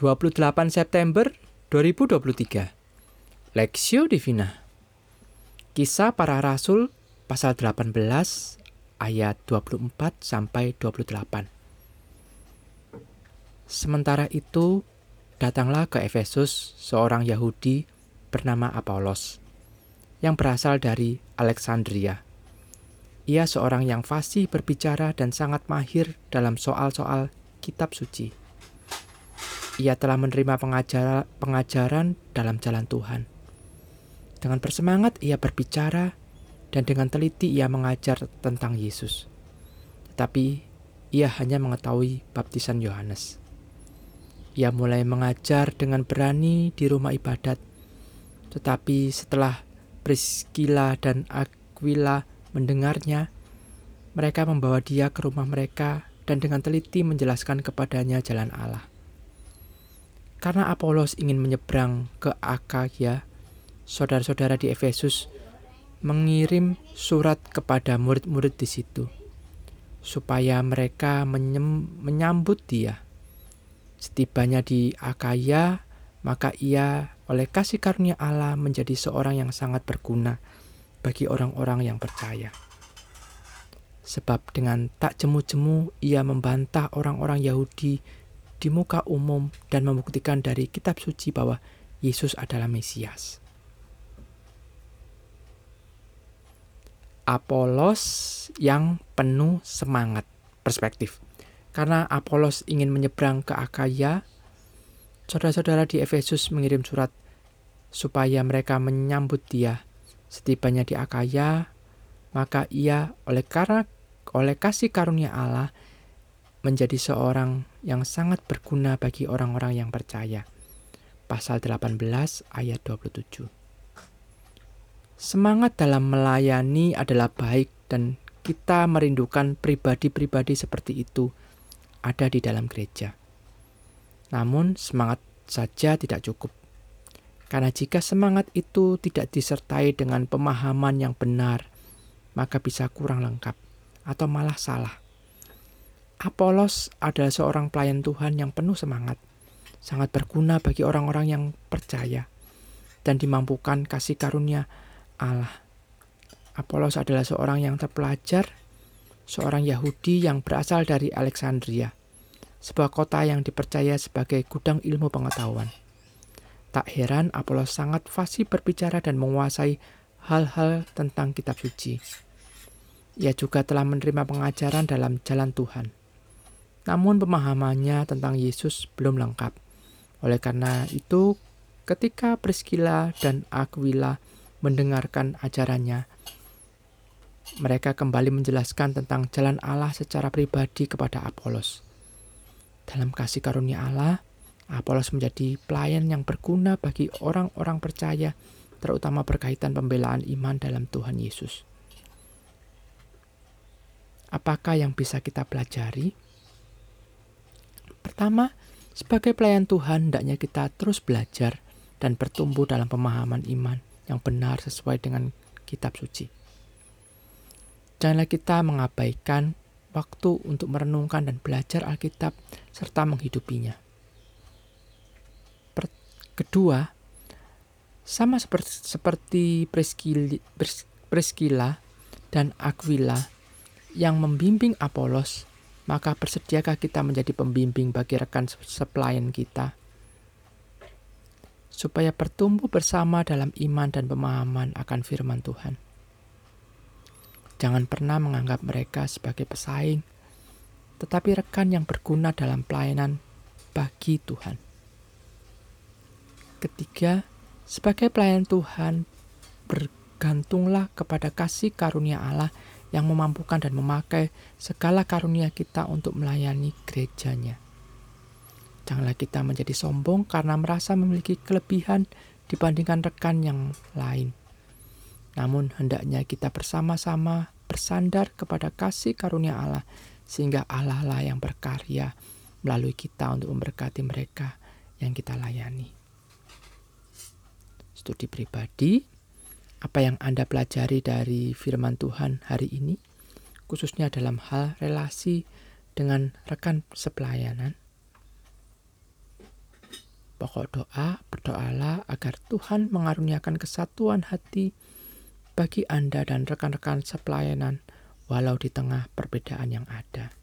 28 September 2023 Lexio Divina. Kisah para Rasul pasal 18 ayat 24 sampai 28 Sementara itu datanglah ke Efesus seorang Yahudi bernama Apolos yang berasal dari Alexandria. Ia seorang yang fasih berbicara dan sangat mahir dalam soal-soal kitab suci ia telah menerima pengajar, pengajaran dalam jalan Tuhan. Dengan bersemangat ia berbicara dan dengan teliti ia mengajar tentang Yesus. Tetapi ia hanya mengetahui baptisan Yohanes. Ia mulai mengajar dengan berani di rumah ibadat. Tetapi setelah Priscilla dan Aquila mendengarnya, mereka membawa dia ke rumah mereka dan dengan teliti menjelaskan kepadanya jalan Allah. Karena Apolos ingin menyeberang ke Akaya, saudara-saudara di Efesus mengirim surat kepada murid-murid di situ, supaya mereka menyambut dia. Setibanya di Akaya, maka ia oleh kasih karunia Allah menjadi seorang yang sangat berguna bagi orang-orang yang percaya. Sebab dengan tak jemu-jemu ia membantah orang-orang Yahudi di muka umum dan membuktikan dari kitab suci bahwa Yesus adalah Mesias. Apolos yang penuh semangat perspektif. Karena Apolos ingin menyeberang ke Akaya, saudara-saudara di Efesus mengirim surat supaya mereka menyambut dia. Setibanya di Akaya, maka ia oleh karena oleh kasih karunia Allah menjadi seorang yang sangat berguna bagi orang-orang yang percaya. Pasal 18 ayat 27. Semangat dalam melayani adalah baik dan kita merindukan pribadi-pribadi seperti itu ada di dalam gereja. Namun semangat saja tidak cukup. Karena jika semangat itu tidak disertai dengan pemahaman yang benar, maka bisa kurang lengkap atau malah salah. Apolos adalah seorang pelayan Tuhan yang penuh semangat, sangat berguna bagi orang-orang yang percaya dan dimampukan kasih karunia Allah. Apolos adalah seorang yang terpelajar, seorang Yahudi yang berasal dari Alexandria, sebuah kota yang dipercaya sebagai gudang ilmu pengetahuan. Tak heran Apolos sangat fasih berbicara dan menguasai hal-hal tentang kitab suci. Ia juga telah menerima pengajaran dalam jalan Tuhan namun pemahamannya tentang Yesus belum lengkap. Oleh karena itu, ketika Priscilla dan Aquila mendengarkan ajarannya, mereka kembali menjelaskan tentang jalan Allah secara pribadi kepada Apolos. Dalam kasih karunia Allah, Apolos menjadi pelayan yang berguna bagi orang-orang percaya, terutama berkaitan pembelaan iman dalam Tuhan Yesus. Apakah yang bisa kita pelajari? Pertama, sebagai pelayan Tuhan, hendaknya kita terus belajar dan bertumbuh dalam pemahaman iman yang benar sesuai dengan kitab suci. Janganlah kita mengabaikan waktu untuk merenungkan dan belajar Alkitab serta menghidupinya. Per kedua, sama seperti, seperti Priscilla dan Aquila yang membimbing Apolos, maka bersediakah kita menjadi pembimbing bagi rekan sepelayan kita? Supaya bertumbuh bersama dalam iman dan pemahaman akan firman Tuhan. Jangan pernah menganggap mereka sebagai pesaing, tetapi rekan yang berguna dalam pelayanan bagi Tuhan. Ketiga, sebagai pelayan Tuhan, bergantunglah kepada kasih karunia Allah yang memampukan dan memakai segala karunia kita untuk melayani gerejanya. Janganlah kita menjadi sombong karena merasa memiliki kelebihan dibandingkan rekan yang lain. Namun hendaknya kita bersama-sama bersandar kepada kasih karunia Allah sehingga Allah lah yang berkarya melalui kita untuk memberkati mereka yang kita layani. Studi pribadi apa yang Anda pelajari dari firman Tuhan hari ini, khususnya dalam hal relasi dengan rekan sepelayanan? Pokok doa, berdoalah agar Tuhan mengaruniakan kesatuan hati bagi Anda dan rekan-rekan sepelayanan walau di tengah perbedaan yang ada.